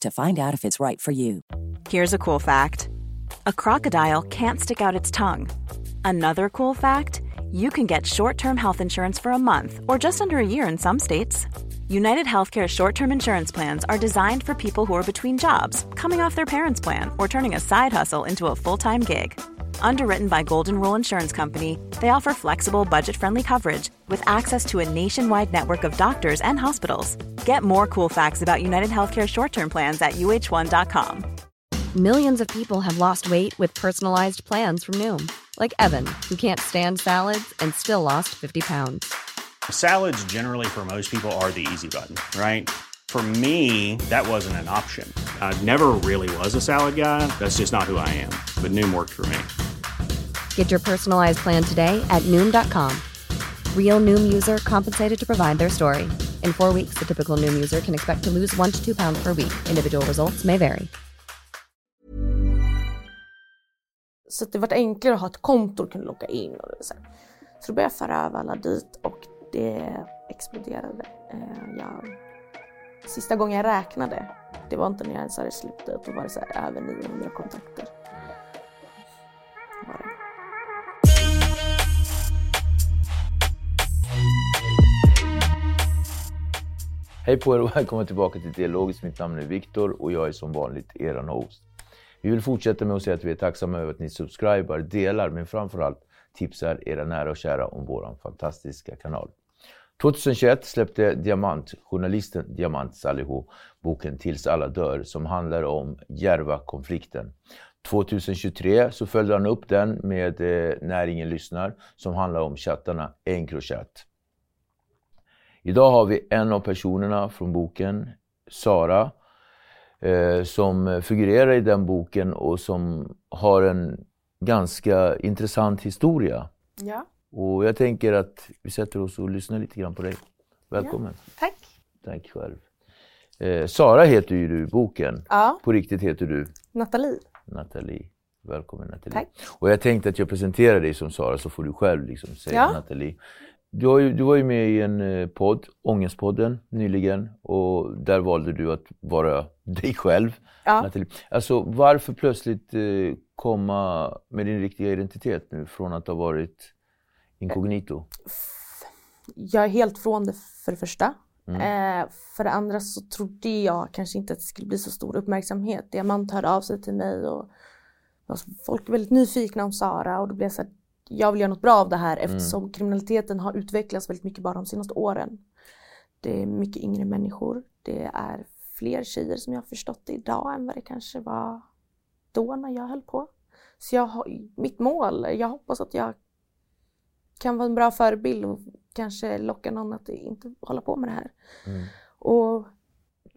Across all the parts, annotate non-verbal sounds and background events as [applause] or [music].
to find out if it's right for you. Here's a cool fact a crocodile can't stick out its tongue. Another cool fact you can get short term health insurance for a month or just under a year in some states. United Healthcare short term insurance plans are designed for people who are between jobs, coming off their parents' plan, or turning a side hustle into a full time gig. Underwritten by Golden Rule Insurance Company, they offer flexible, budget friendly coverage with access to a nationwide network of doctors and hospitals. Get more cool facts about United Healthcare short term plans at uh1.com. Millions of people have lost weight with personalized plans from Noom, like Evan, who can't stand salads and still lost 50 pounds. Salads, generally, for most people, are the easy button, right? For me, that wasn't an option. I never really was a salad guy. That's just not who I am. But Noom worked for me. Get your personalized plan today at Noom.com. Real Noom user compensated to provide their story. In four weeks, the typical Noom user can expect to lose one to two pounds per week. Individual results may vary. Så att det var enklare att ha ett konto och kunna logga in. Och så. så då började jag föra över alla dit och det exploderade. Eh, Jag, sista gången jag räknade, det var inte när jag ens hade slutat, då var det så här över 900 kontakter. Var det. Hej på er och välkomna tillbaka till Dialogiskt. Mitt namn är Viktor och jag är som vanligt er host. Vi vill fortsätta med att säga att vi är tacksamma över att ni subscribar, delar men framförallt tipsar era nära och kära om vår fantastiska kanal. 2021 släppte Diamant, journalisten Diamant Salihu, boken Tills alla dör som handlar om Järva-konflikten. 2023 så följde han upp den med eh, När ingen lyssnar som handlar om chattarna Encrochat. Idag har vi en av personerna från boken, Sara, eh, som figurerar i den boken och som har en ganska intressant historia. Ja, och jag tänker att vi sätter oss och lyssnar lite grann på dig. Välkommen. tack. Tack själv. Eh, Sara heter ju du i boken. Ja, På riktigt heter du Nathalie. Nathalie. Välkommen Nathalie. Tack. Och jag tänkte att jag presenterar dig som Sara så får du själv liksom säga Ja. Nathalie. Du, har ju, du var ju med i en eh, podd, Ångestpodden, nyligen. Och där valde du att vara dig själv. Ja. Nathalie. Alltså varför plötsligt eh, komma med din riktiga identitet nu från att ha varit inkognito? Jag är helt från det för det första. Mm. Eh, för det andra så trodde jag kanske inte att det skulle bli så stor uppmärksamhet. Diamant hörde av sig till mig och folk är väldigt nyfikna om Sara och då blev jag så här, jag vill göra något bra av det här eftersom kriminaliteten har utvecklats väldigt mycket bara de senaste åren. Det är mycket yngre människor. Det är fler tjejer som jag har förstått det idag än vad det kanske var då när jag höll på. Så jag har, mitt mål, jag hoppas att jag kan vara en bra förebild och kanske locka någon att inte hålla på med det här. Mm. Och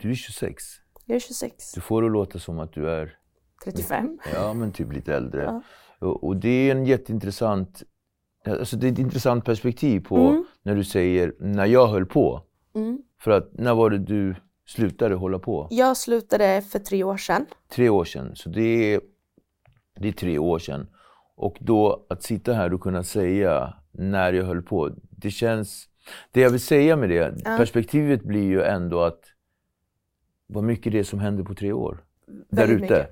Du är 26. jag är 26, Du får det låta som att du är 35. Ja, men typ lite äldre. Ja. Och, och det är en jätteintressant, alltså det är ett intressant perspektiv på Mm. när du säger när jag höll på. Mm. För att när var det du slutade hålla på? Jag slutade för tre år sedan. Tre år sedan. Så det är, det är tre år sedan. Och då att sitta här och kunna säga när jag höll på. Det känns, det jag vill säga med det, Ja. perspektivet blir ju ändå att vad mycket det är som händer på tre år. Där ute.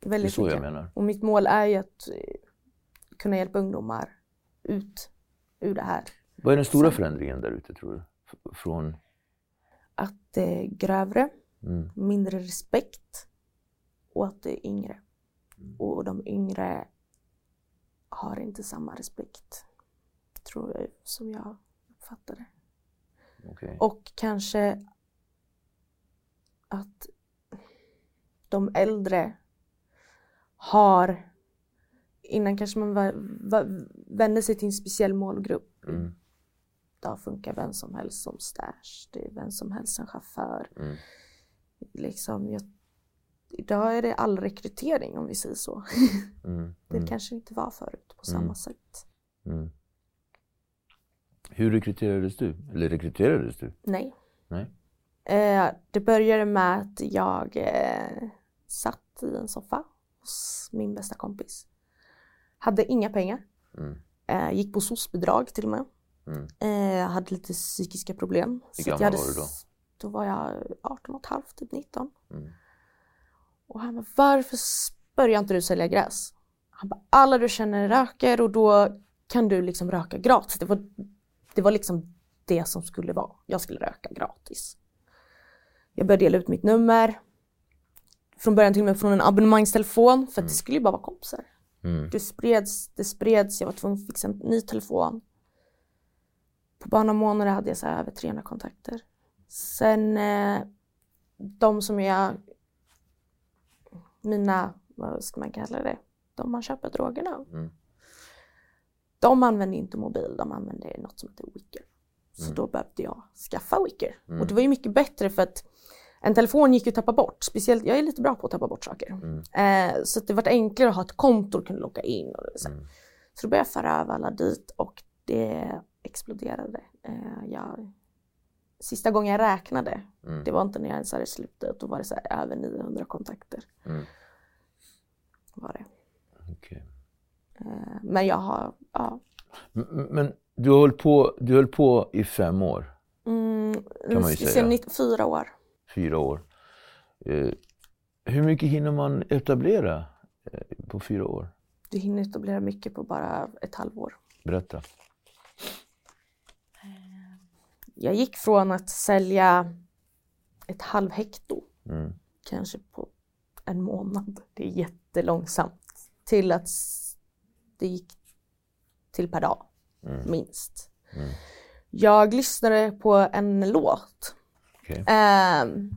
Det är så jag mycket. menar. Och mitt mål är ju att eh, kunna hjälpa ungdomar ut ur det här. Vad är den stora Så- förändringen där ute tror du? F- Från... Att det är grövre, Mm. mindre respekt åt de yngre. Och de yngre har inte samma respekt, tror jag, som jag uppfattar det. Okej. Och kanske att de äldre har, innan kanske man var, var, vände sig till en speciell målgrupp. Mm. Idag funkar vem som helst som stash, det är vem som helst som chaufför. Mm. Liksom, jag, idag är det all rekrytering om vi säger så. Mm. [laughs] Det Mm. kanske inte var förut på samma Mm. sätt. Hur rekryterades du? Eller rekryterades du? Nej. Nej. Eh, det började med att jag eh, satt i en soffa hos min bästa kompis. Hade inga pengar. Mm. Eh, gick på SOS-bidrag till och med. Mm. Eh, hade lite psykiska problem. Hur gammal jag hade, var du då? Då var jag 18 och ett halvt, typ 19. Mm. Och han bara, varför börjar inte du sälja gräs? Han bara, alla du känner röker och då kan du liksom röka gratis. Det var, det var liksom det som skulle vara. Jag skulle röka gratis. Jag började dela ut mitt nummer. Från början till och med från en abonnemangstelefon för att det skulle ju bara vara kompisar. Mm. Det spreds, det spreds, jag var tvungen att fixa en ny telefon. På bara några månader hade jag så över 300 kontakter. Sen eh, de som jag, mina, vad ska man kalla det, de man köper drogerna. Mm. De använde inte mobil, de använde något som heter Wicker. Så Mm. då behövde jag skaffa Wicker. Mm. Och det var ju mycket bättre för att en telefon gick ju att tappa bort. Speciellt, jag är lite bra på att tappa bort saker. Mm. Eh, så det var enklare att ha ett konto och kunna logga in. Och så. Mm. så då började jag föra över alla dit och det exploderade. Eh, jag, sista gången jag räknade, Mm. det var inte när jag ens hade slutat, då var det så här över 900 kontakter. Mm. Var det. Okej. Eh, men jag har, ja. Men du höll, på, du höll på i fem år, Mm, Kan man ju sen säga. 90 fyra år. fyra år. Eh, hur mycket hinner man etablera eh, på fyra år? Du hinner etablera mycket på bara ett halvår. Berätta. Jag gick från att sälja ett halv hekto, Mm. kanske på en månad, det är jättelångsamt, till att det gick till per dag, Mm. minst. Mm. Jag lyssnade på en låt. Okej. Ehm,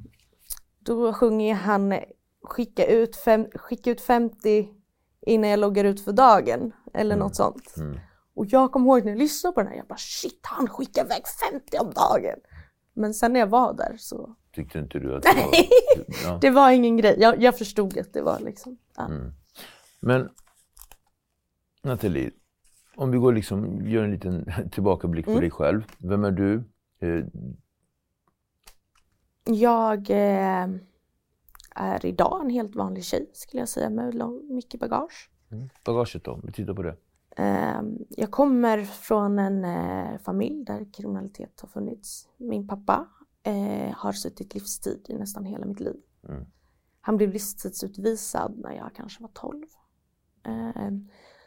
då sjunger han skicka ut, fem, skicka ut 50 innan jag loggar ut för dagen eller något sånt. Mm. Och jag kommer ihåg när jag lyssnade på den här, jag bara shit han skickar iväg 50 om dagen. Men sen när jag var där så, Tyckte inte du att det var... Ja. [laughs] det var ingen grej. Jag, jag förstod att det var liksom, ja. Mm. Men Nathalie, om vi går liksom, gör en liten [laughs] tillbakablick på Mm. dig själv. Vem är du? Eh, Jag eh, är idag en helt vanlig tjej skulle jag säga med lång, mycket bagage. bagaget då, vi tittar på det. Eh, jag kommer från en eh, familj där kriminalitet har funnits. Min pappa eh, har suttit livstid i nästan hela mitt liv. Mm. Han blev livstidsutvisad när jag kanske var 12.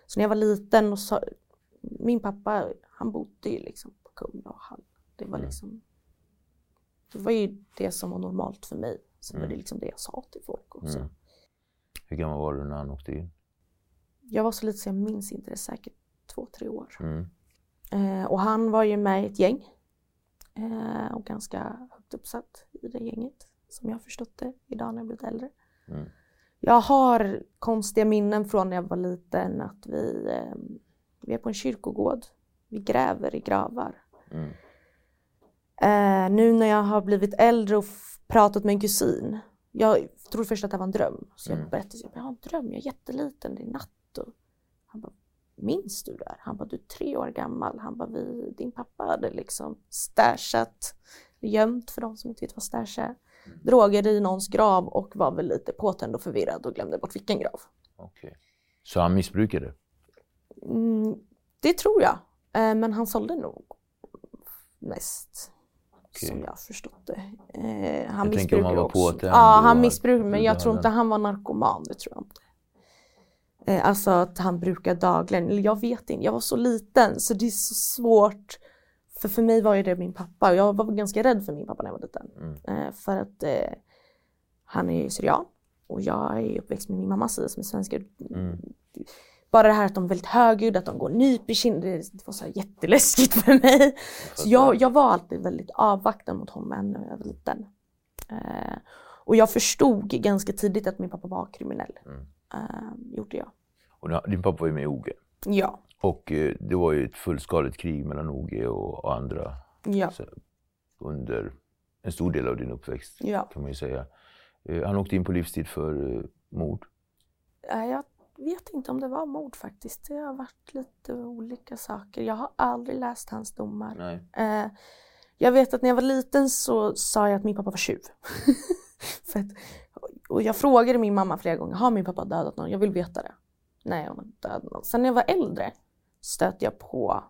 Så när jag var liten och så, min pappa han bodde ju liksom på Kumla och Hall. Det var Mm. liksom det var ju det som var normalt för mig. Så var Mm. det liksom det jag sa till folk också. Mm. Hur gammal var du när han åkte in? Jag var så lite så jag minns inte det, säkert två, tre år. Mm. Eh, och han var ju med i ett gäng. Eh, och ganska högt uppsatt i det gänget. Som jag har förstått det idag när jag blivit äldre. Mm. Jag har konstiga minnen från när jag var liten att vi, eh, vi är på en kyrkogård. Vi gräver i gravar. Mm. Eh, nu när jag har blivit äldre och pratat med en kusin. Jag trodde först att det var en dröm. Så jag Mm. berättade, jag, bara, jag har en dröm, jag är jätteliten, det är natt. Och han bara, minns du det här? Han bara, du är tre år gammal. Han bara, vi, din pappa hade liksom stashat, gömt för de som inte vet vad stash är. Droger i någons grav och var väl lite påtänd och förvirrad och glömde bort vilken grav. Okej. Så han missbrukade? Mm, det tror jag. Eh, men han sålde nog mest. Okej. Som jag har förstått det. Eh, han Jag tänker om han var påtänd Ja, han missbrukade men jag tror inte han var narkoman. Det tror jag inte. Eh, alltså att han brukar dagligen. Eller Jag vet inte. Jag var så liten så det är så svårt. För för mig var ju det min pappa. och Jag var ganska rädd för min pappa när jag var liten. Mm. Eh, för att eh, han är ju syrian. och jag är uppväxt med min mammas sida som är svenska. Mm. Bara det här att de är väldigt högljudda, att de går nyp i kinden, det var så jätteläskigt för mig. Så jag, jag var alltid väldigt avvaktande mot honom när jag var liten. Eh, och jag förstod ganska tidigt att min pappa var kriminell. Mm. Eh, gjorde jag. Och din pappa var ju med i OG. Ja. Och eh, det var ju ett fullskaligt krig mellan OG och, andra Ja. under en stor del av din uppväxt ja. kan man ju säga. Eh, han åkte in på livstid för eh, mord. Jag vet inte om det var mord faktiskt. Det har varit lite olika saker. Jag har aldrig läst hans domar. Nej. Jag vet att när jag var liten så sa jag att min pappa var tjuv. [laughs] För att, och jag frågade min mamma flera gånger, har min pappa dödat någon? Jag vill veta det. Nej, hon har inte dödat någon. Sen när jag var äldre stötte jag på,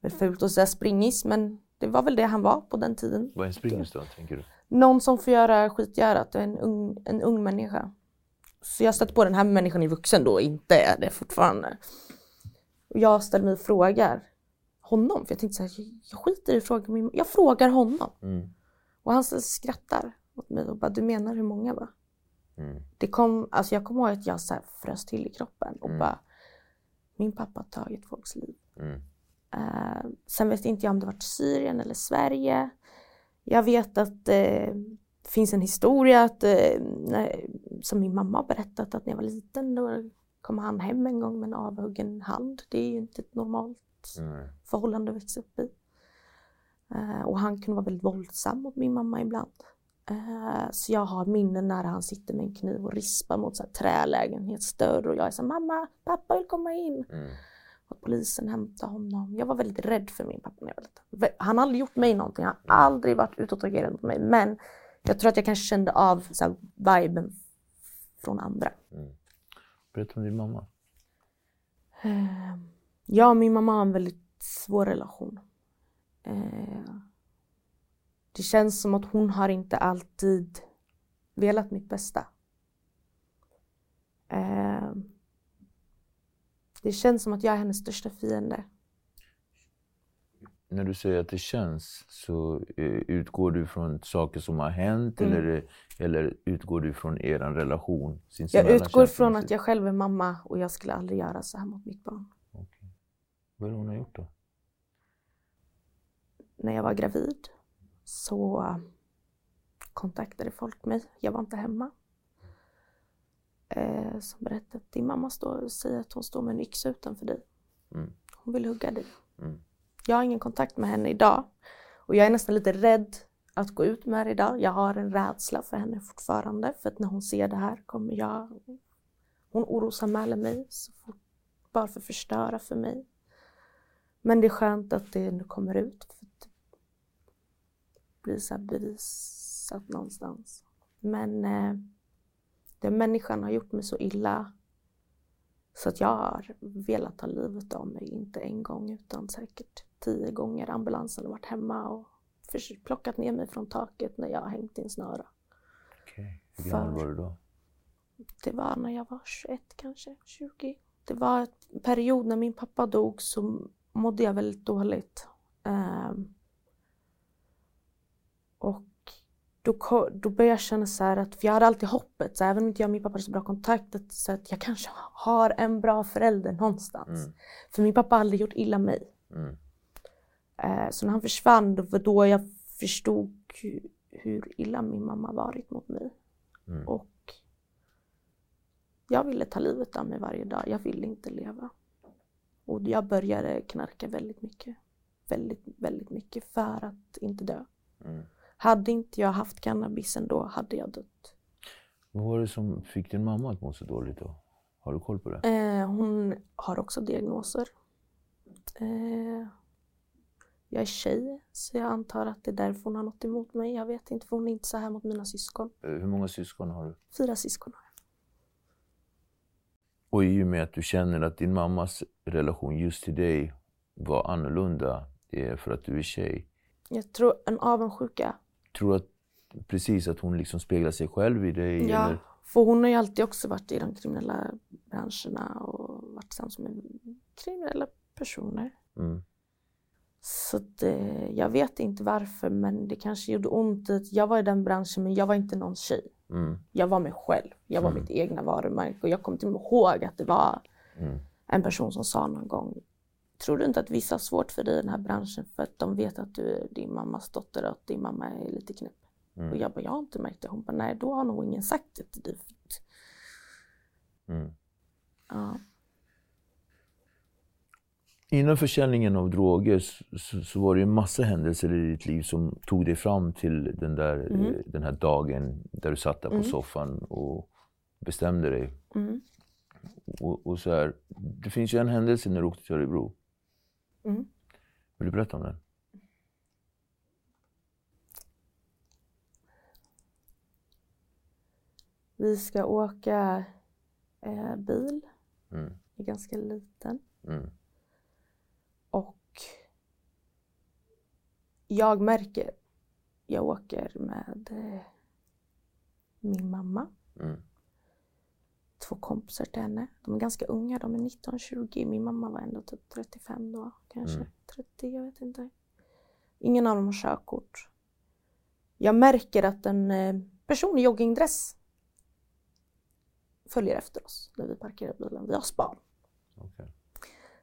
väl fult att säga springis, men det var väl det han var på den tiden. Vad är en springis då, tänker du? Någon som får göra skitgörat, en ung, en ung människa. Så jag stötte på den här människan i vuxen då, inte är det fortfarande. Och jag ställer mig och frågar honom, för jag tänkte så här, jag skiter i att fråga min Jag frågar honom. Mm. Och han skrattar åt mig och bara, du menar hur många va? Mm. Det kom, alltså jag kommer ihåg att jag så här frös till i kroppen och Mm. bara, min pappa har tagit folks liv. Mm. Eh, sen vet inte jag om det var Syrien eller Sverige. Jag vet att eh, det finns en historia att, eh, när, som min mamma har berättat att när jag var liten då kom han hem en gång med en avhuggen hand. Det är ju inte ett normalt Mm. förhållande att växa upp i. Och han kunde vara väldigt våldsam mot min mamma ibland. Eh, så jag har minnen när han sitter med en kniv och rispar mot så här trälägenhetsdörr och jag är så här, mamma, pappa vill komma in. Mm. Och polisen hämtade honom. Jag var väldigt rädd för min pappa när jag var liten. Han har aldrig gjort mig någonting, han har aldrig varit utåtagerande mot mig. Men jag tror att jag kanske kände av så här, viben från andra. Berätta om din mamma. Eh, Jag och min mamma har en väldigt svår relation. Eh, Det känns som att hon har inte alltid velat mitt bästa. Eh, Det känns som att jag är hennes största fiende. När du säger att det känns, så eh, utgår du från saker som har hänt Mm. eller, eller utgår du från er relation? Jag utgår från att jag själv är mamma och jag skulle aldrig göra så här mot mitt barn. Vad är det hon har gjort då? När jag var gravid så kontaktade folk mig. Jag var inte hemma. Eh, som berättade att din mamma står, säger att hon står med en yxa utanför dig. Mm. Hon vill hugga dig. Mm. Jag har ingen kontakt med henne idag. Och jag är nästan lite rädd att gå ut med det idag. Jag har en rädsla för henne fortfarande. För att när hon ser det här kommer jag... Hon orosanmäler mig så fort, bara för att förstöra för mig. Men det är skönt att det nu kommer ut. För blir så bevisat någonstans. Men eh, den människan har gjort mig så illa så att jag har velat ta livet av mig, inte en gång utan säkert tio gånger. Ambulansen har varit hemma och plockat ner mig från taket när jag har hängt i en snöra. Okej. Hur gammal var du då? Det var när jag var 21 kanske, 20. Det var en period när min pappa dog så mådde jag väldigt dåligt. Ehm, och då, då började jag känna så här att, för jag hade alltid hoppet, så även om inte jag och min pappa hade så bra kontakt, att, så att jag kanske har en bra förälder någonstans. Mm. För min pappa har aldrig gjort illa mig. Mm. Eh, så när han försvann, det var då jag förstod hu- hur illa min mamma varit mot mig. Mm. Och jag ville ta livet av mig varje dag. Jag ville inte leva. Och jag började knarka väldigt mycket. Väldigt, väldigt mycket för att inte dö. Hade inte jag haft cannabisen då hade jag dött. Vad var det som fick din mamma att må så dåligt då? Har du koll på det? Eh, hon har också diagnoser. Eh, jag är tjej, så jag antar att det är därför hon har något emot mig. Jag vet inte, för hon är inte så här mot mina syskon. Eh, Hur många syskon har du? Fyra syskon har jag. Och i och med att du känner att din mammas relation just till dig var annorlunda för att du är tjej. Jag tror en avundsjuka. Tror att precis att hon liksom speglar sig själv i dig? Ja, Eller? för hon har ju alltid också varit i de kriminella branscherna och varit tillsammans med kriminella personer. Mm. Så det, jag vet inte varför men det kanske gjorde ont jag var i den branschen men jag var inte någon tjej. Mm. Jag var mig själv. Jag var mitt egna varumärke och jag kommer till ihåg att det var Mm. en person som sa någon gång Tror du inte att vissa har svårt för dig i den här branschen för att de vet att du är din mammas dotter och att din mamma är lite knäpp? Mm. Och jag bara, jag har inte märkt det. Hon bara, nej då har nog ingen sagt det till dig. Mm. Ja. Innan försäljningen av droger så, så, var det en massa händelser i ditt liv som tog dig fram till den, där, Mm. eh, den här dagen där du satt där på Mm. soffan och bestämde dig. Mm. Och, och så här, det finns ju en händelse när du åkte till Örebro. Mm. Vill du berätta om den? Vi ska åka eh, bil. Mm. Är ganska liten. Mm. Och jag märker, jag åker med eh, min mamma, Mm. Två kompisar till henne. De är ganska unga, de är 19-20. Min mamma var ändå typ 35 då, kanske Mm. 30, jag vet inte. Ingen av dem har körkort. Jag märker att en eh, person i joggingdress följer efter oss när vi parkerar bilen. Vi har span. Okej.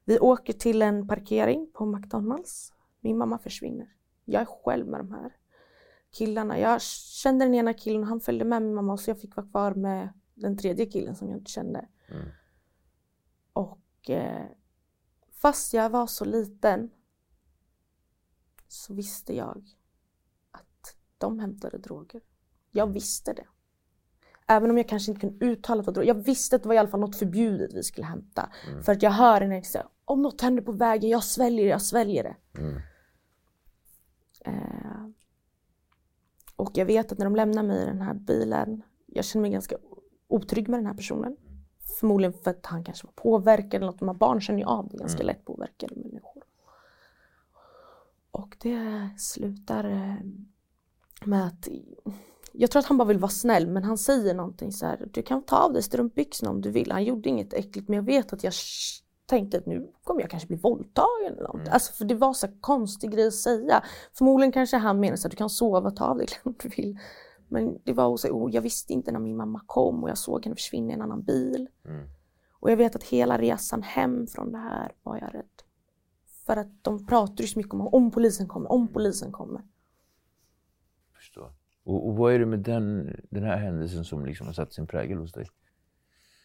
Vi åker till en parkering på McDonalds. Min mamma försvinner. Jag är själv med de här killarna. Jag kände den ena killen han följde med min mamma så jag fick vara kvar med den tredje killen som jag inte kände. Mm. Och eh, fast jag var så liten så visste jag att de hämtade droger. Jag visste det. Även om jag kanske inte kunde uttala vad droger Jag visste att det var i alla fall något förbjudet vi skulle hämta. Mm. För att jag hör en säga om något händer på vägen, jag sväljer det, jag sväljer det. Mm. Eh, och jag vet att när de lämnar mig i den här bilen, jag känner mig ganska otrygg med den här personen. Förmodligen för att han kanske var påverkad eller något. De här barn känner ju av det, ganska lätt påverkade människor. Och det slutar eh, med att jag tror att han bara vill vara snäll men han säger någonting så här. Du kan ta av dig strumpbyxorna om du vill. Han gjorde inget äckligt men jag vet att jag tänkte att nu kommer jag kanske bli våldtagen eller något. Alltså för det var så konstig grej att säga. Förmodligen kanske han menar så att du kan sova, ta av dig kläderna om du vill. Men det var så oh, jag visste inte när min mamma kom och jag såg henne försvinna i en annan bil. Mm. Och jag vet att hela resan hem från det här var jag rädd. För att de pratar ju så mycket om om polisen kommer, om polisen kommer. Förstår. Och, och vad är det med den, den här händelsen som liksom har satt sin prägel hos dig?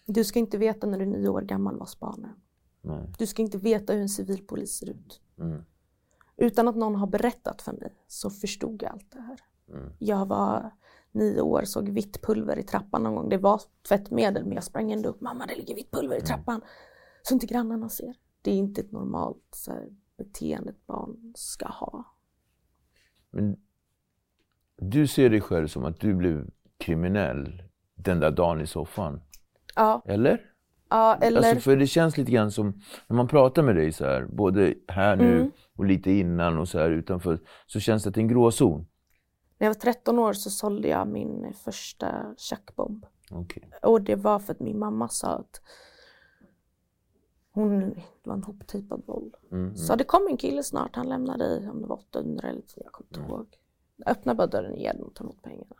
Du ska inte veta när du är nio år gammal vad span är. Nej. Du ska inte veta hur en civilpolis ser ut. Mm. Utan att någon har berättat för mig så förstod jag allt det här. Mm. Jag var nio år, såg vitt pulver i trappan någon gång. Det var tvättmedel men jag sprang ändå upp. Mamma det ligger vitt pulver i trappan. Så inte grannarna ser. Det är inte ett normalt så här, beteende ett barn ska ha. Men du ser dig själv som att du blev kriminell den där dagen i soffan. Ja, Eller? ja eller Alltså, för det känns lite grann som, när man pratar med dig så här, både här nu Mm. och lite innan och så här utanför, så känns det att det är en gråzon. När jag var 13 år så sålde jag min första tjackbomb. Okej. Och det var för att min mamma sa att hon det var en hoptejpad boll. Mm, Så det kom en kille snart, han lämnade i om det var 800 eller jag kommer inte ihåg. Jag öppnade bara dörren igen och tog emot pengarna.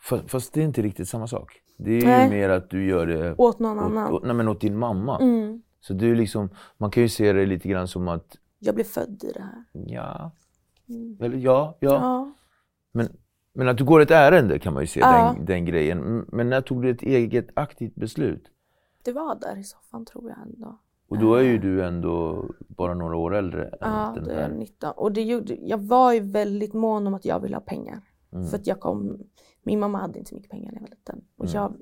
Fast, fast det är inte riktigt samma sak. Det är Nej. ju mer att du gör det Åt någon annan. åt, åt, nej, men åt din mamma. Mm. Så du är liksom, man kan ju se det lite grann som att, Jag blev född i det här. ja, Mm. eller ja, ja. Ja. Men, men att du går ett ärende kan man ju se, Ja. den, den grejen. Men när tog du ett eget aktivt beslut? Det var där i soffan tror jag ändå. Och då är ju du ändå bara några år äldre än Ja, den det är här. 19. Och det gjorde, jag var ju väldigt mån om att jag ville ha pengar. Mm. För att jag kom, min mamma hade inte så mycket pengar när jag var liten. Och Mm. jag,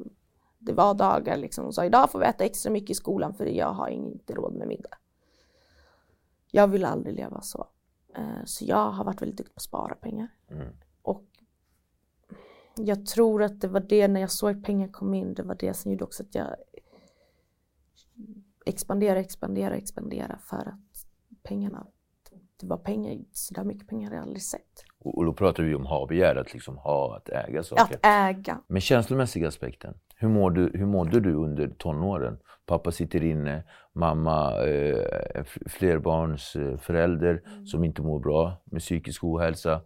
det var dagar liksom, hon sa idag får vi äta extra mycket i skolan för jag har inte råd med middag. Jag vill aldrig leva så. Eh, Så jag har varit väldigt duktig på att spara pengar. Mm. Jag tror att det var det när jag såg att pengar kom in, det var det som gjorde också att jag expandera, expandera, expandera för att pengarna, det var pengar, så där mycket pengar har jag aldrig sett. Och, då pratar vi om ha-begär, att liksom ha, att äga saker. Att äga. Men känslomässiga aspekten. Hur, mår du, hur mådde du under tonåren? Pappa sitter inne, mamma eh, är eh, förälder Mm. som inte mår bra med psykisk ohälsa.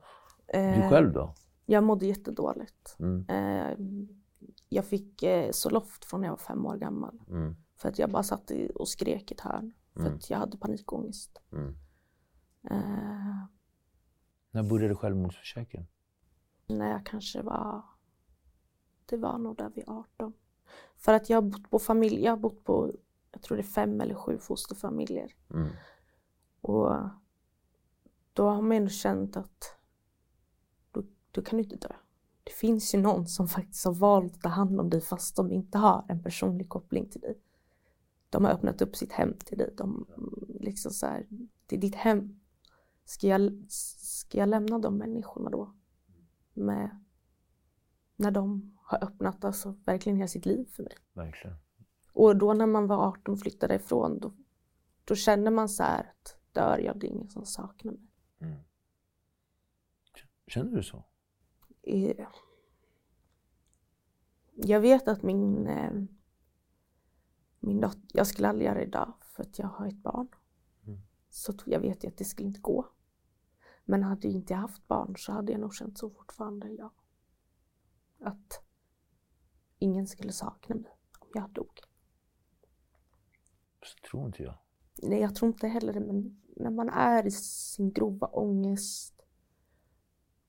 Du Eh, själv då? Jag mådde jättedåligt. Mm. Eh, jag fick eh, Zoloft från när jag var fem år gammal. Mm. För att jag bara satt och skrek i ett hörn. För Mm. att jag hade panikångest. Mm. Eh, När började självmordsförsöken? när jag kanske var, det var nog där vid 18. För att jag har bott på familj, jag har bott på, jag tror det är fem eller sju fosterfamiljer. Mm. Och då har man ändå känt att då, kan du inte dö. Det finns ju någon som faktiskt har valt att ta hand om dig fast de inte har en personlig koppling till dig. De har öppnat upp sitt hem till dig. De, liksom så här, det är ditt hem. Ska jag, ska jag lämna de människorna då? Med, när de har öppnat alltså verkligen hela sitt liv för mig. Verkligen. Och då när man var 18 och flyttade ifrån då, då känner man så här att dör jag, det är ingen som saknar mig. Mm. Känner du så? Jag vet att min, eh, min dotter, jag skulle aldrig göra det idag för att jag har ett barn. Mm. Så jag vet ju att det skulle inte gå. Men hade inte jag haft barn så hade jag nog känt så fortfarande, ja. Att ingen skulle sakna mig om jag dog. Så tror inte jag. Nej, jag tror inte heller det, men när man är i sin grova ångest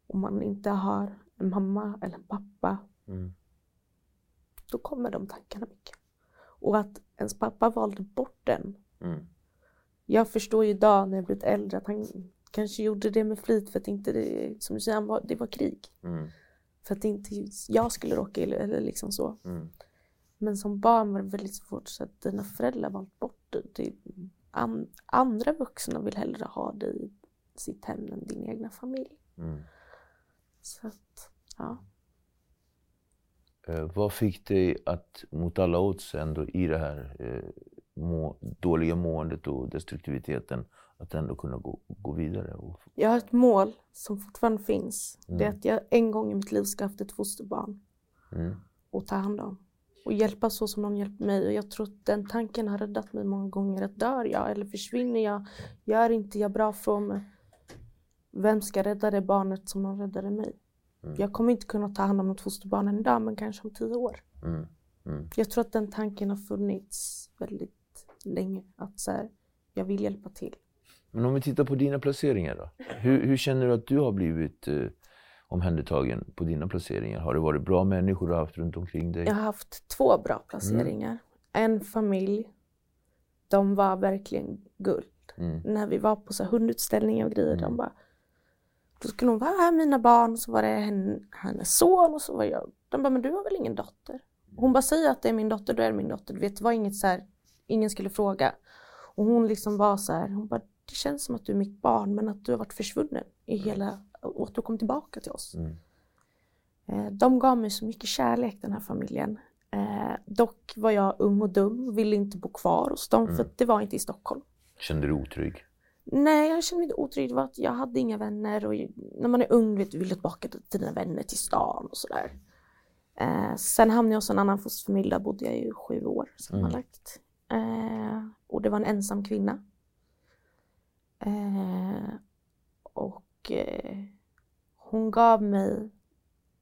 och man inte har en mamma eller en pappa, Mm. då kommer de tankarna mycket. Och att ens pappa valde bort den. Mm. Jag förstår ju idag när jag blivit äldre att han kanske gjorde det med flit för att inte det, som du säger, var, det var krig. Mm. För att inte jag skulle råka illa eller liksom så. Mm. Men som barn var det väldigt svårt så att dina föräldrar valt bort dig. Det, an, andra vuxna vill hellre ha dig i sitt hem än din egna familj. Mm. Så att, ja. Eh, vad fick dig att mot alla odds ändå i det här eh, må, dåliga måendet och destruktiviteten att ändå kunna gå, gå vidare? Och, Jag har ett mål som fortfarande finns. Det är Mm. att jag en gång i mitt liv ska ha haft ett fosterbarn mm. och ta hand om. Och hjälpa så som de hjälpt mig. Och jag tror att den tanken har räddat mig många gånger. Att dör jag eller försvinner jag, gör inte jag bra från mig. Vem ska rädda det barnet som de räddade mig? Mm. Jag kommer inte kunna ta hand om något fosterbarn en dag, men kanske om tio år. Mm. Mm. Jag tror att den tanken har funnits väldigt länge. Att så här, jag vill hjälpa till. Men om vi tittar på dina placeringar då. Hur, hur känner du att du har blivit eh, omhändertagen på dina placeringar? Har det varit bra människor du har haft runt omkring dig? Jag har haft två bra placeringar. En familj, de var verkligen guld. Mm. När vi var på så här hundutställningar och grejer, Mm. de bara då skulle hon vara här mina barn, så var det henne, hennes son och så var jag. De bara, men du har väl ingen dotter? Hon bara säger att det är min dotter, då är det min dotter. Du vet, det var inget så här, ingen skulle fråga. Och hon liksom var så här, hon bara, det känns som att du är mitt barn men att du har varit försvunnen i hela, och att du kom tillbaka till oss. Mm. Eh, De gav mig så mycket kärlek den här familjen. Eh, dock var jag ung och dum, ville inte bo kvar hos dem för att det var inte i Stockholm. Kände du dig otrygg? Nej, jag kände mig inte otrygg. Det var att jag hade inga vänner och när man är ung vet vill du tillbaka till dina vänner till stan och sådär. Eh, sen hamnade jag hos en annan fosterfamilj, där bodde jag i sju år sammanlagt. Eh, och det var en ensam kvinna. Eh, och eh, hon gav mig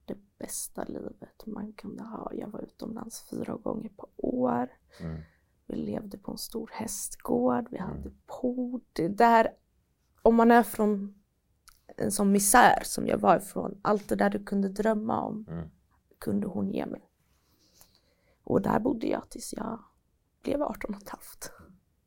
det bästa livet man kunde ha. Jag var utomlands fyra gånger på år. Mm. Vi levde på en stor hästgård, vi hade pool. Det där, om man är från en sån misär som jag var ifrån, allt det där du kunde drömma om Mm. kunde hon ge mig. Och där bodde jag tills jag blev 18 och ett halvt.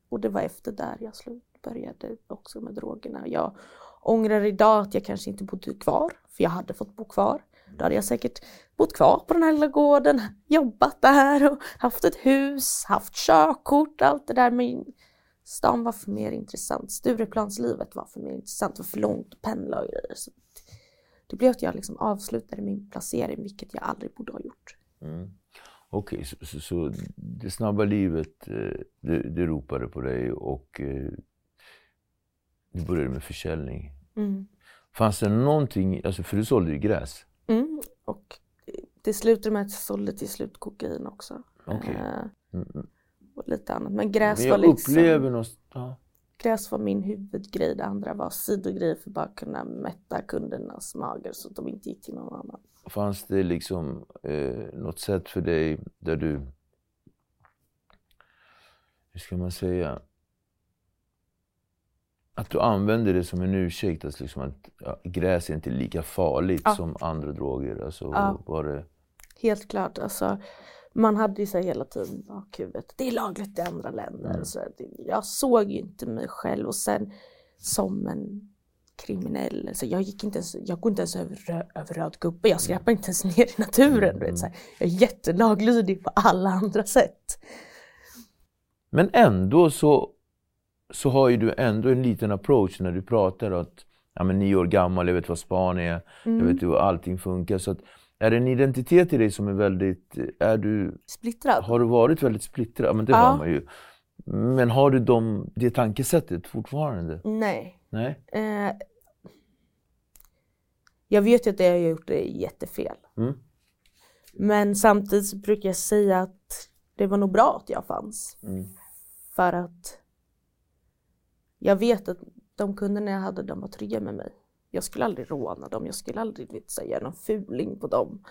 Och det var efter där jag slut började också med drogerna. Jag ångrar idag att jag kanske inte bodde kvar, för jag hade fått bo kvar. Då hade jag säkert bott kvar på den här lilla gården, jobbat där och haft ett hus, haft körkort, allt det där. Men stan var för mer intressant. Stureplanslivet var för mer intressant. Det var för långt att pendla och grejer. Så det blev att jag liksom avslutade min placering, vilket jag aldrig borde ha gjort. Mm. Okej, så, så, så det snabba livet, eh, det, det ropade på dig och eh, du började med försäljning. Mm. Fanns det någonting, alltså för du sålde ju gräs. Mm. Och det slutade med att jag sålde till slut kokain också. Okej. Eh, Mm, mm. och lite annat. Men gräs Men var liksom... upplever någonstans... Ja. gräs var min huvudgrej, det andra var sidogrejer för att bara kunna mätta kundernas magar så att de inte gick till någon annan. Fanns det liksom eh, något sätt för dig där du, hur ska man säga, att du använder det som en ursäkt, alltså liksom att ja, gräs är inte lika farligt Ja. som andra droger. Alltså, Ja. var det, Helt klart, alltså man hade ju så hela tiden bakhuvudet, det är lagligt i andra länder. Mm. Så jag såg ju inte mig själv och sen som en kriminell, alltså jag gick inte ens, jag går inte ens över, rö, över röd gubbe, jag skräpar inte ens ner i naturen. Du vet, så här. Jag är jättelaglydig på alla andra sätt. Men ändå så, så har ju du ändå en liten approach när du pratar att ja, men nio år gammal, jag vet vad span är, jag vet hur allting funkar. Så att, är det en identitet i dig som är väldigt, är du, Splittrad. har du varit väldigt splittrad? Men det Ja. har man ju. Men har du de, det tankesättet fortfarande? Nej. Nej? Eh, jag vet ju att det jag har gjort är jättefel. Mm. Men samtidigt brukar jag säga att det var nog bra att jag fanns. Mm. För att jag vet att de kunderna jag hade, de var trygga med mig. Jag skulle aldrig råna dem, jag skulle aldrig vet, så, göra någon fuling på dem.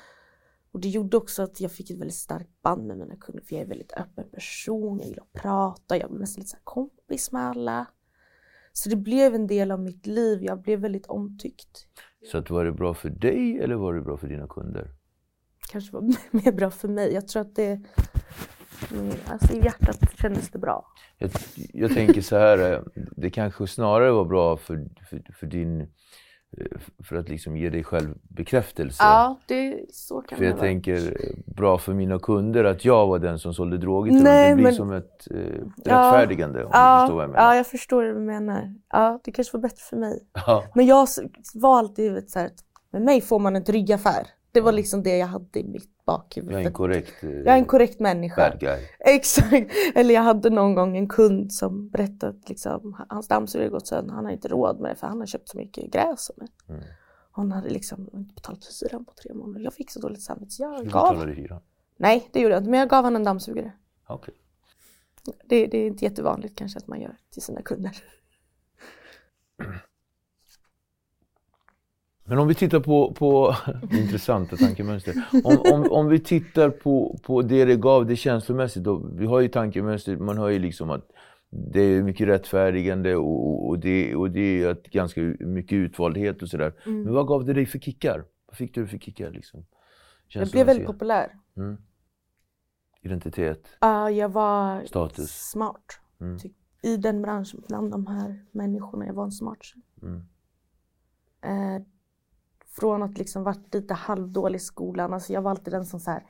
Och det gjorde också att jag fick ett väldigt starkt band med mina kunder, för jag är en väldigt öppen person, jag gillar att prata, jag blev nästan lite så kompis med alla. Så det blev en del av mitt liv, jag blev väldigt omtyckt. Så att var det bra för dig eller var det bra för dina kunder? Kanske var [laughs] mer bra för mig, jag tror att det, mm, alltså i hjärtat kändes det bra. Jag, jag tänker så här, eh, det kanske snarare var bra för, för, för din, eh, för att liksom ge dig själv bekräftelse. Ja, det, så kan För det jag vara. tänker, eh, bra för mina kunder att jag var den som sålde droger till Nej, dem. Det blir men- som ett eh, rättfärdigande om du ja, förstår vad jag menar. Ja, jag förstår vad du menar. Ja, det kanske var bättre för mig. Ja. Men jag var alltid vet, så här, att med mig får man en trygg affär. Det var liksom det jag hade i mitt bakhuvud. Jag är en korrekt, eh, Jag är en korrekt människa. bad guy. Exakt. Eller jag hade någon gång en kund som berättade att liksom, hans dammsugare gått sönder. Han har inte råd med det för han har köpt så mycket gräs mig. Mm. Hon hade liksom inte betalat hyran på tre månader. Jag fick så dåligt samvete så jag Du gav. betalade hyran. Nej, det gjorde jag inte. Men jag gav honom en dammsugare. Okej. Det, det är inte jättevanligt kanske att man gör till sina kunder. Men om vi tittar på, på [laughs] intressanta tankemönster. Om, om, om vi tittar på, på det det gav, det känslomässigt. Då, vi har ju tankemönster, man hör ju liksom att det är mycket rättfärdigande och, och, det, och det är ett ganska mycket utvaldhet och sådär. Mm. Men vad gav det dig för kickar? Vad fick du för kickar liksom? Jag blev väldigt populär. Mm. Identitet. Ja, jag var Status. smart. Mm. Typ, I den branschen, bland de här människorna, jag var en smart tjej. Mm. Från att liksom varit lite halvdålig i skolan, alltså jag var alltid den som så här,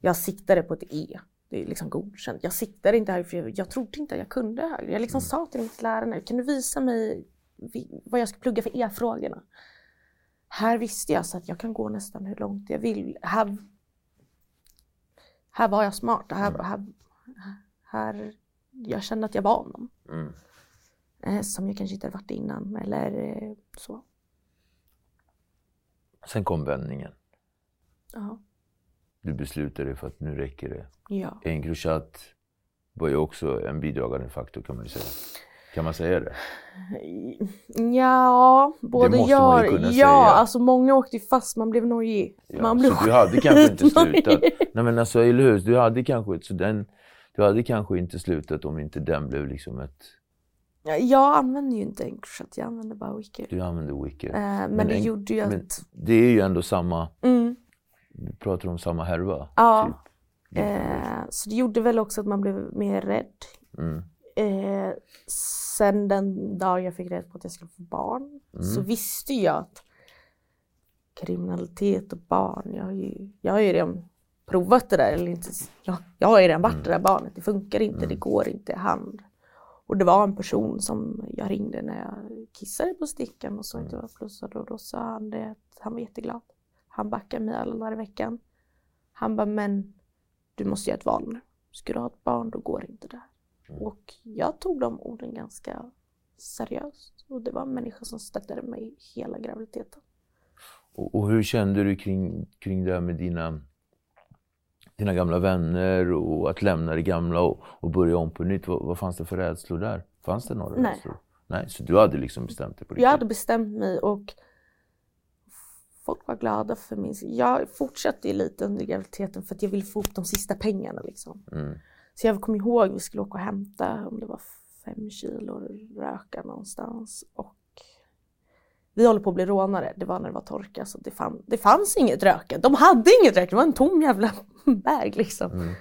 jag siktade på ett E. Det är liksom godkänt. Jag siktade inte högre för jag, jag trodde inte att jag kunde högre. Jag liksom sa till mitt lärare, kan du visa mig vad jag ska plugga för E-frågorna? Här visste jag så att jag kan gå nästan hur långt jag vill. Här, här var jag smart. Här, här, här, jag kände att jag var någon. Mm. Eh, som jag kanske inte hade varit innan eller eh, så. Sen kom vändningen. Ja. Du beslutade dig för att nu räcker det. ja. Encrochat var ju också en bidragande faktor kan man ju säga. Kan man säga det? Ja, både måste ja man ju kunna Ja, säga. alltså många åkte ju fast, man blev nojig. Ja, man blev så du hade kanske inte slutat. Nej men alltså, eller hur? Du hade kanske, så den, du hade kanske inte slutat om inte den blev liksom ett... Ja, Jag använder ju inte Encrochat, jag använder bara Wiki. Du använde Wiki. Eh, men, det en- gjorde ju att... men det är ju ändå samma, mm, vi pratar om samma härva. Ja. Typ. eh, så det gjorde väl också att man blev mer rädd. Mm. Eh, sen den dag jag fick reda på att jag skulle få barn så Mm. visste jag att kriminalitet och barn, jag har ju, jag har ju redan provat det där. Eller inte, jag, jag har ju redan varit det där barnet, det funkar inte, det går inte. Han, och det var en person som jag ringde när jag kissade på stickan och sa att jag var plussad och då sa han det att han var jätteglad. Han backade mig alla dagar i veckan. Han bara, men du måste göra ett val nu. Ska du ha ett barn, då går inte det här. Och jag tog de orden ganska seriöst. Och det var en människa som stöttade mig hela graviditeten. Och, och hur kände du kring, kring det här med dina, dina gamla vänner och att lämna det gamla och, och börja om på nytt? Vad, vad fanns det för rädslor där? Fanns det några Nej. röster? Nej. Så du hade liksom bestämt dig på riktigt? Jag hade bestämt mig och folk var glada för min Jag fortsatte ju lite under graviditeten för att jag ville få upp de sista pengarna liksom. Mm. Så jag kommer ihåg vi skulle åka och hämta om det var fem kilo röka någonstans och vi håller på att bli rånare. Det var när det var torka så det, fann, det fanns inget röka. De hade inget röka, det var en tom jävla [laughs] bag liksom. Mm.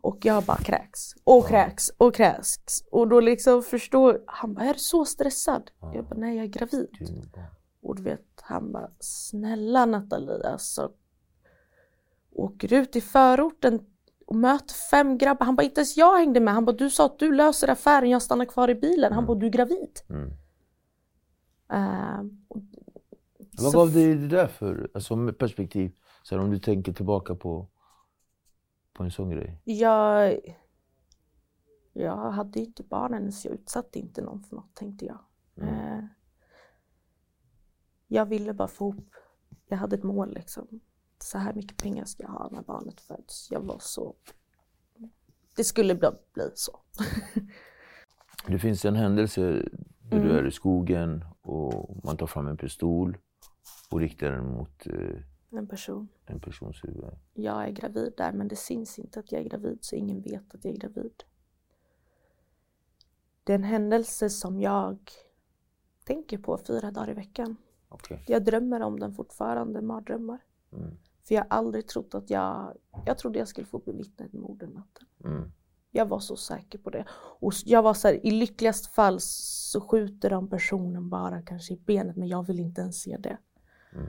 Och jag bara kräks och kräks och kräks. Och då liksom förstår, han bara är du så stressad? Jag bara nej jag är gravid. Är. Och du vet han bara snälla Nathalie alltså. Åker ut i förorten och möter fem grabbar. Han bara inte ens jag hängde med. Han bara du sa att du löser affären, jag stannar kvar i bilen. Han bara du är gravid. Mm. Och- Vad gav dig det där för alltså, perspektiv? Så här, om du tänker tillbaka på, på en sån grej. Jag, jag hade inte barnen så jag utsatte inte någon för något tänkte jag. Mm. Eh, jag ville bara få ihop, jag hade ett mål liksom. Så här mycket pengar ska jag ha när barnet föds. Jag var så, det skulle bli, bli så. [laughs] Det finns en händelse där Mm. du är i skogen och man tar fram en pistol och riktar den mot eh, En person. en persons huvud. Jag är gravid där men det syns inte att jag är gravid så ingen vet att jag är gravid. Det är en händelse som jag tänker på fyra dagar i veckan. Okej. Jag drömmer om den fortfarande, mardrömmar. Mm. För jag har aldrig trott att jag... Jag trodde jag skulle få bevittna ett mord den natten. Mm. Jag var så säker på det. Och jag var så här, i lyckligast fall så skjuter de personen bara kanske i benet men jag vill inte ens se det. Mm.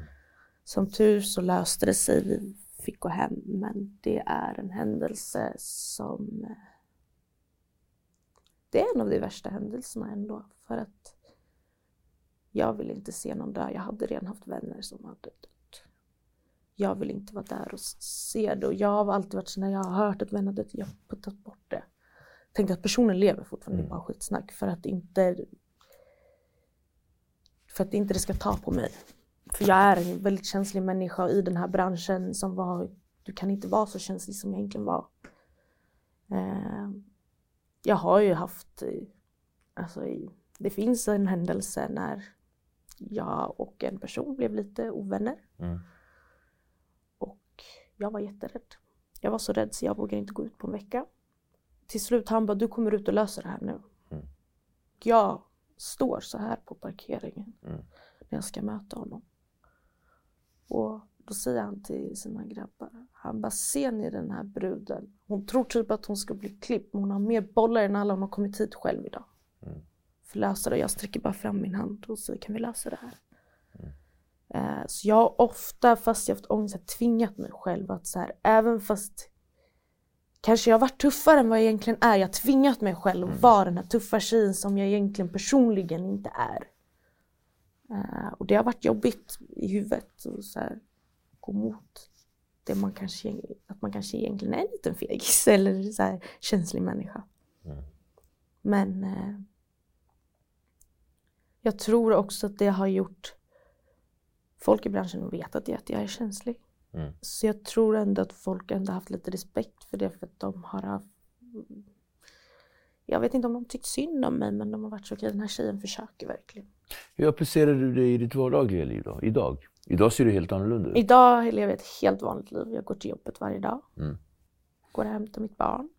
Som tur så löste det sig, vi fick gå hem men det är en händelse som... Det är en av de värsta händelserna ändå för att jag vill inte se någon dö. Jag hade redan haft vänner som hade dött. Jag vill inte vara där och se det och jag har alltid varit så när jag har hört att vänner dött, jag har puttat bort det. Tänkt att personen lever fortfarande, är bara skitsnack för att inte för att inte det ska ta på mig. För jag är en väldigt känslig människa i den här branschen som var, du kan inte vara så känslig som jag egentligen var. Eh, jag har ju haft, eh, alltså det finns en händelse när jag och en person blev lite ovänner. Mm. Och jag var jätterädd. Jag var så rädd så jag vågade inte gå ut på en vecka. Till slut han bara, du kommer ut och löser det här nu. Mm. Jag står så här på parkeringen Mm. när jag ska möta honom. Och då säger han till sina grabbar, han bara, ser ni den här bruden? Hon tror typ att hon ska bli klippt men hon har mer bollar än alla, hon har kommit hit själv idag. Mm. För lösa det. Jag sträcker bara fram min hand och säger, kan vi lösa det här? Eh, Så jag har ofta, fast jag haft ångest, tvingat mig själv att så här, även fast kanske jag har varit tuffare än vad jag egentligen är, jag har tvingat mig själv att vara den här tuffa tjejen som jag egentligen personligen inte är. Eh, Och det har varit jobbigt i huvudet och så här, gå mot det man kanske, att man kanske egentligen är en liten fegis [laughs] eller så här, känslig människa. Mm. Men eh, jag tror också att det har gjort folk i branschen vet att jag, att jag är känslig. Mm. Så jag tror ändå att folk ändå haft lite respekt för det för att de har haft jag vet inte om de tyckt synd om mig men de har varit så okej den här tjejen försöker verkligen. Hur applicerar du det i ditt vardagliga liv då? Idag? Idag ser du helt annorlunda ut. Idag lever jag ett helt vanligt liv. Jag går till jobbet varje dag. Mm. Går och hämtar mitt barn.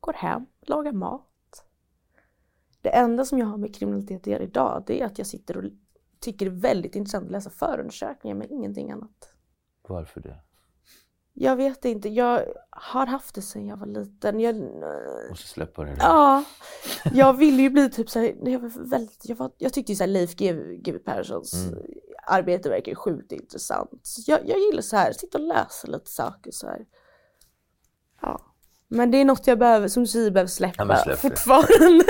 Går hem, lagar mat. Det enda som jag har med kriminalitet att göra idag det är att jag sitter och tycker det är väldigt intressant att läsa förundersökningar men ingenting annat. Varför det? Jag vet inte, jag har haft det sedan jag var liten. Jag, Måste släppa det där. ja, jag ville ju bli typ såhär, jag var väldigt, jag, var, jag tyckte ju såhär Leif GW Perssons Mm. arbete verkar sjukt intressant. Så jag, jag gillar så här, sitta och läsa lite saker så här. Ja. Men det är något jag behöver, som du behöver släppa Ja, släpp det. fortfarande.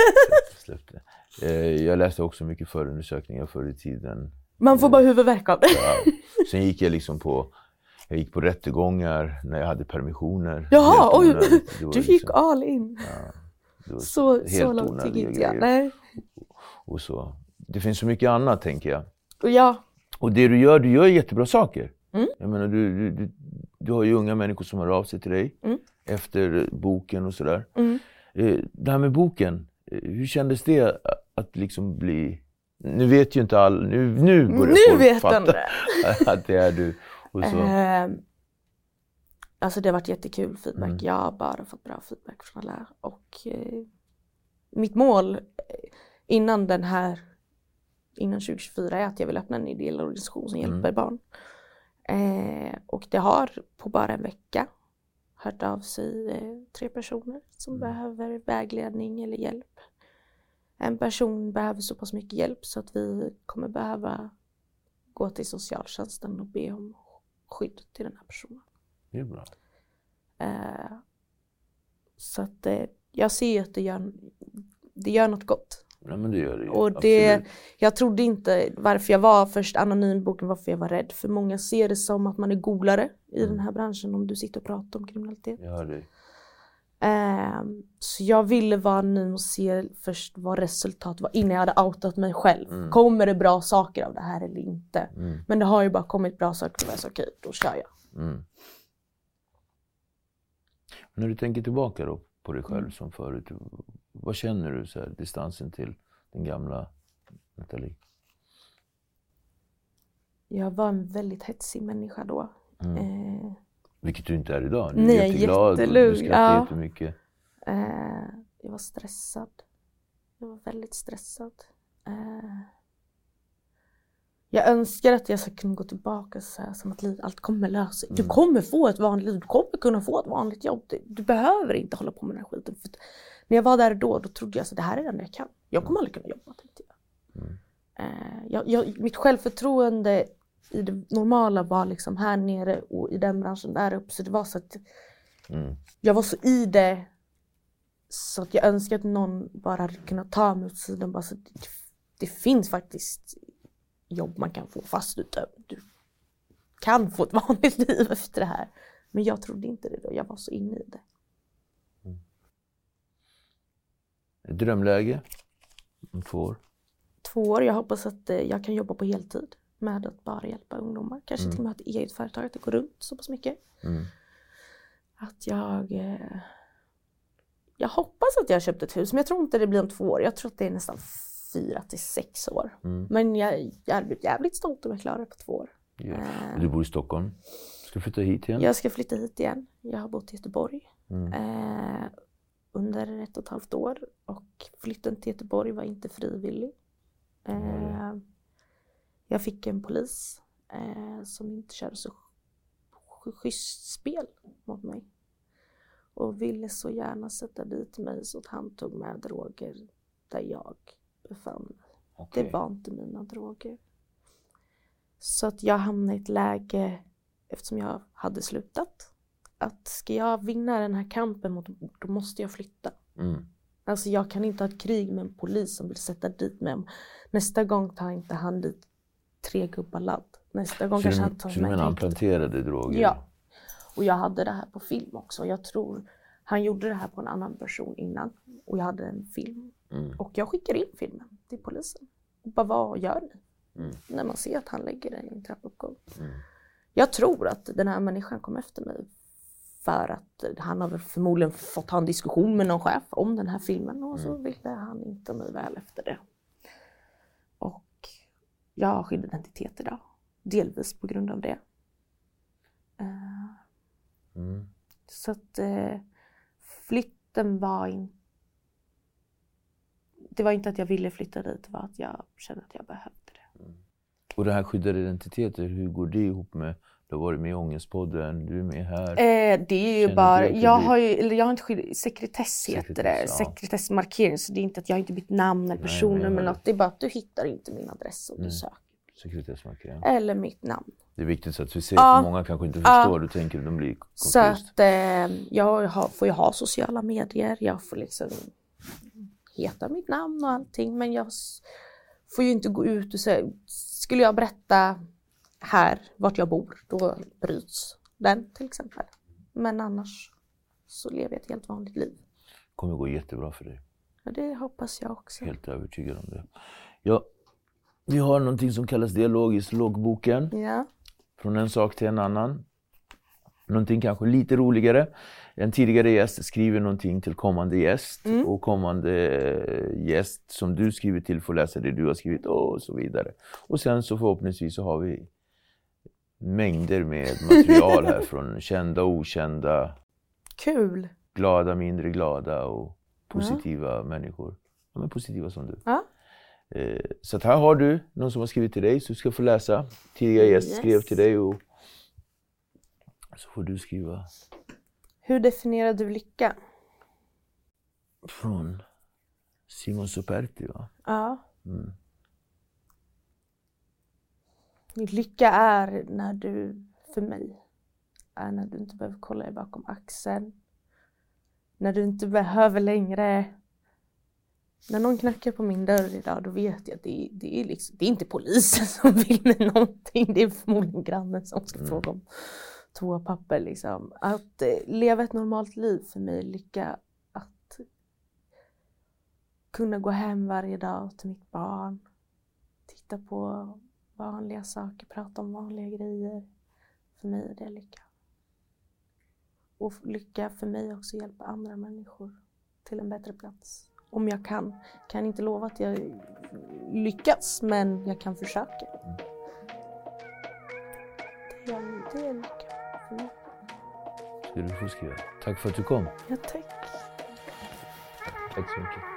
Släpp det. [laughs] Eh, Jag läste också mycket förundersökningar förr i tiden. Man får bara huvudvärk av det. Ja. Sen gick jag liksom på, jag gick på rättegångar när jag hade permissioner. Jaha, oj, [laughs] du gick liksom- all in. var Så, så långt gick inte jag. Nej. Och så. Det finns så mycket annat tänker jag. Ja, Och det du gör, du gör jättebra saker. Mm. Jag menar, du, du, du, du har ju unga människor som hör av sig till dig Mm. efter boken och sådär. Mm. Eh, Det här med boken, hur kändes det att liksom bli... Nu vet ju inte all... Nu, nu börjar Nu folk vet fatta de det. [laughs] att det är du. Eh, alltså det har varit jättekul feedback. Mm. Jag har bara fått bra feedback från alla. Och eh, mitt mål eh, innan den här, innan 2024 är att jag vill öppna en ideell organisation som Mm. hjälper barn. Eh, och det har på bara en vecka hört av sig eh, tre personer som Mm. behöver vägledning eller hjälp. En person behöver så pass mycket hjälp så att vi kommer behöva gå till socialtjänsten och be om skydd till den här personen. Det är bra. Eh, så att eh, jag ser att det gör, det gör något gott. Nej, men det gör det. Och det, Absolut. jag trodde inte, varför jag var först anonym i boken, varför jag var rädd. För många ser det som att man är golare i Mm. den här branschen om du sitter och pratar om kriminalitet. Jag hör dig. Ehm, så jag ville vara anonym och se först vad resultatet var innan jag hade outat mig själv. Mm. Kommer det bra saker av det här eller inte? Mm. Men det har ju bara kommit bra saker och jag sa okej, då kör jag. Mm. När du tänker tillbaka då på dig Mm. själv som förut, vad känner du så här, distansen till den gamla Nathalie? Jag var en väldigt hetsig människa då. Mm. Eh, Vilket du inte är idag. Du är Nej, jätteglad och du skrattar ja. jättemycket. Eh, jag var stressad. Jag var väldigt stressad. Eh, jag önskar att jag kunna gå tillbaka och säga som att livet, allt kommer lösa sig. Du Mm. kommer få ett vanligt liv, du kommer kunna få ett vanligt jobb. Du, du behöver inte hålla på med den här skiten. För när jag var där då, då trodde jag att det här är det enda jag kan. Jag kommer aldrig kunna jobba, tänkte jag. Mm. Eh, jag, jag. Mitt självförtroende i det normala var liksom här nere och i den branschen där uppe. Så det var så att Mm. jag var så i det så att jag önskar att någon bara hade kunnat ta mig åt sidan. Bara så att det, det finns faktiskt jobb man kan få fast dö- du kan få ett [laughs] vanligt liv efter det här. Men jag trodde inte det då, jag var så inne i det. Ett drömläge om två år. Två år, jag hoppas att eh, jag kan jobba på heltid med att bara hjälpa ungdomar. Kanske Mm. till och med ha ett eget företag, att det går runt så pass mycket. Mm. Att jag... Eh, jag hoppas att jag har köpt ett hus, men jag tror inte det blir om två år. Jag tror att det är nästan fyra till sex år. Mm. Men jag, jag blivit jävligt stolt om jag klarar det på två år. Ja. Eh. Du bor i Stockholm. Ska du flytta hit igen? Jag ska flytta hit igen. Jag har bott i Göteborg Mm. eh, under ett och ett halvt år och flytten till Göteborg var inte frivillig. Eh, jag fick en polis eh, som inte körde så sch- schysst spel mot mig och ville så gärna sätta dit mig så att han tog med droger där jag befann mig. Okej. Det var inte mina droger. Så att jag hamnade i ett läge, eftersom jag hade slutat, att ska jag vinna den här kampen mot då måste jag flytta. Mm. Alltså jag kan inte ha ett krig med en polis som vill sätta dit mig. Nästa gång tar inte han dit tre gubbar ladd. Nästa gång Så kanske du, han tar så du menar han planterade droger? Ja. Och jag hade det här på film också. Jag tror han gjorde det här på en annan person innan. Och jag hade en film. Mm. Och jag skickar in filmen till polisen. Och bara vad gör ni? Mm. När man ser att han lägger den i en trappuppgång. Mm. Jag tror att den här människan kom efter mig för att han har förmodligen fått ha en diskussion med någon chef om den här filmen och så ville han inte mig väl efter det. Jag har skydd identitet idag. Delvis på grund av det. Eh, Mm. Så att eh, flytten var inte... Det var inte att jag ville flytta dit, det var att jag kände att jag behövde det. Och det här skyddade identiteter, hur går det ihop med, du har varit med i Ångestpodden, du är med här. Eh, det är ju Känner bara, att det jag har ju, eller jag har inte skydd, sekretess heter det, Sekretess, ja. sekretessmarkering. Så det är inte att jag inte bytt namn eller personnummer eller något. Det är bara att du hittar inte min adress Mm. du söker. Sekretessmarkering. Eller mitt namn. Det är viktigt så att vi ser, Ja. för många kanske inte Ja. förstår, du tänker de blir Så confused. att eh, jag har, får ju ha sociala medier, jag får liksom heta mitt namn och allting men jag får ju inte gå ut och säga, skulle jag berätta här vart jag bor då bryts den till exempel. Men annars så lever jag ett helt vanligt liv. kommer gå jättebra för dig. Ja, det hoppas jag också. Helt övertygad om det. Ja, vi har någonting som kallas dialogiskt loggboken. Ja. Från en sak till en annan. någonting kanske lite roligare. En tidigare gäst skriver någonting till kommande gäst Mm. och kommande eh, gäst som du skriver till får läsa det du har skrivit och så vidare. Och sen så förhoppningsvis så har vi mängder med material här [laughs] från kända och okända, Kul! glada, mindre glada och positiva människor. Ja, men positiva som du. Ja. Eh, Så här har du någon som har skrivit till dig så du ska få läsa. Tidigare gäst Yes. skrev till dig och så får du skriva Hur definierar du lycka? från Simon Superti va? Ja. Mm. Lycka är när du, för mig, är när du inte behöver kolla dig bakom axeln. När du inte behöver längre när någon knackar på min dörr idag då vet jag att det, är- det, är, liksom, det är inte polisen [laughs] som vill mig någonting. Det är förmodligen grannen som ska fråga om toapapper. Liksom. Att eh, leva ett normalt liv för mig, lycka att kunna gå hem varje dag till mitt barn. Titta på vanliga saker, prata om vanliga grejer. För mig är det lycka. Och lycka för mig också hjälpa andra människor till en bättre plats. Om jag kan. Kan inte lova att jag lyckas, men jag kan försöka. Det är, det är lycka för mig. Ska du få skriva. Tack för att du kom. Ja, tack. Tack så mycket.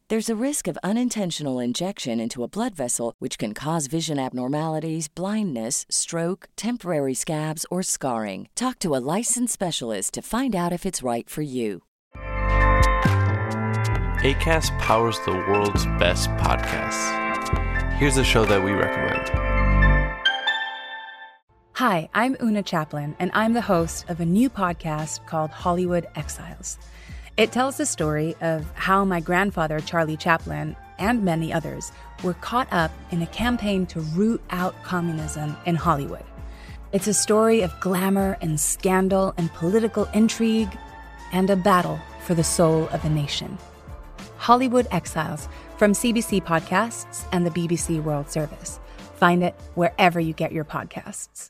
There's a risk of unintentional injection into a blood vessel, which can cause vision abnormalities, blindness, stroke, temporary scabs, or scarring. Talk to a licensed specialist to find out if it's right for you. ACAST powers the world's best podcasts. Here's a show that we recommend. Hi, I'm Una Chaplin, and I'm the host of a new podcast called Hollywood Exiles. It tells the story of how my grandfather, Charlie Chaplin, and many others were caught up in a campaign to root out communism in Hollywood. It's a story of glamour and scandal and political intrigue and a battle for the soul of a nation. Hollywood Exiles from CBC Podcasts and the BBC World Service. Find it wherever you get your podcasts.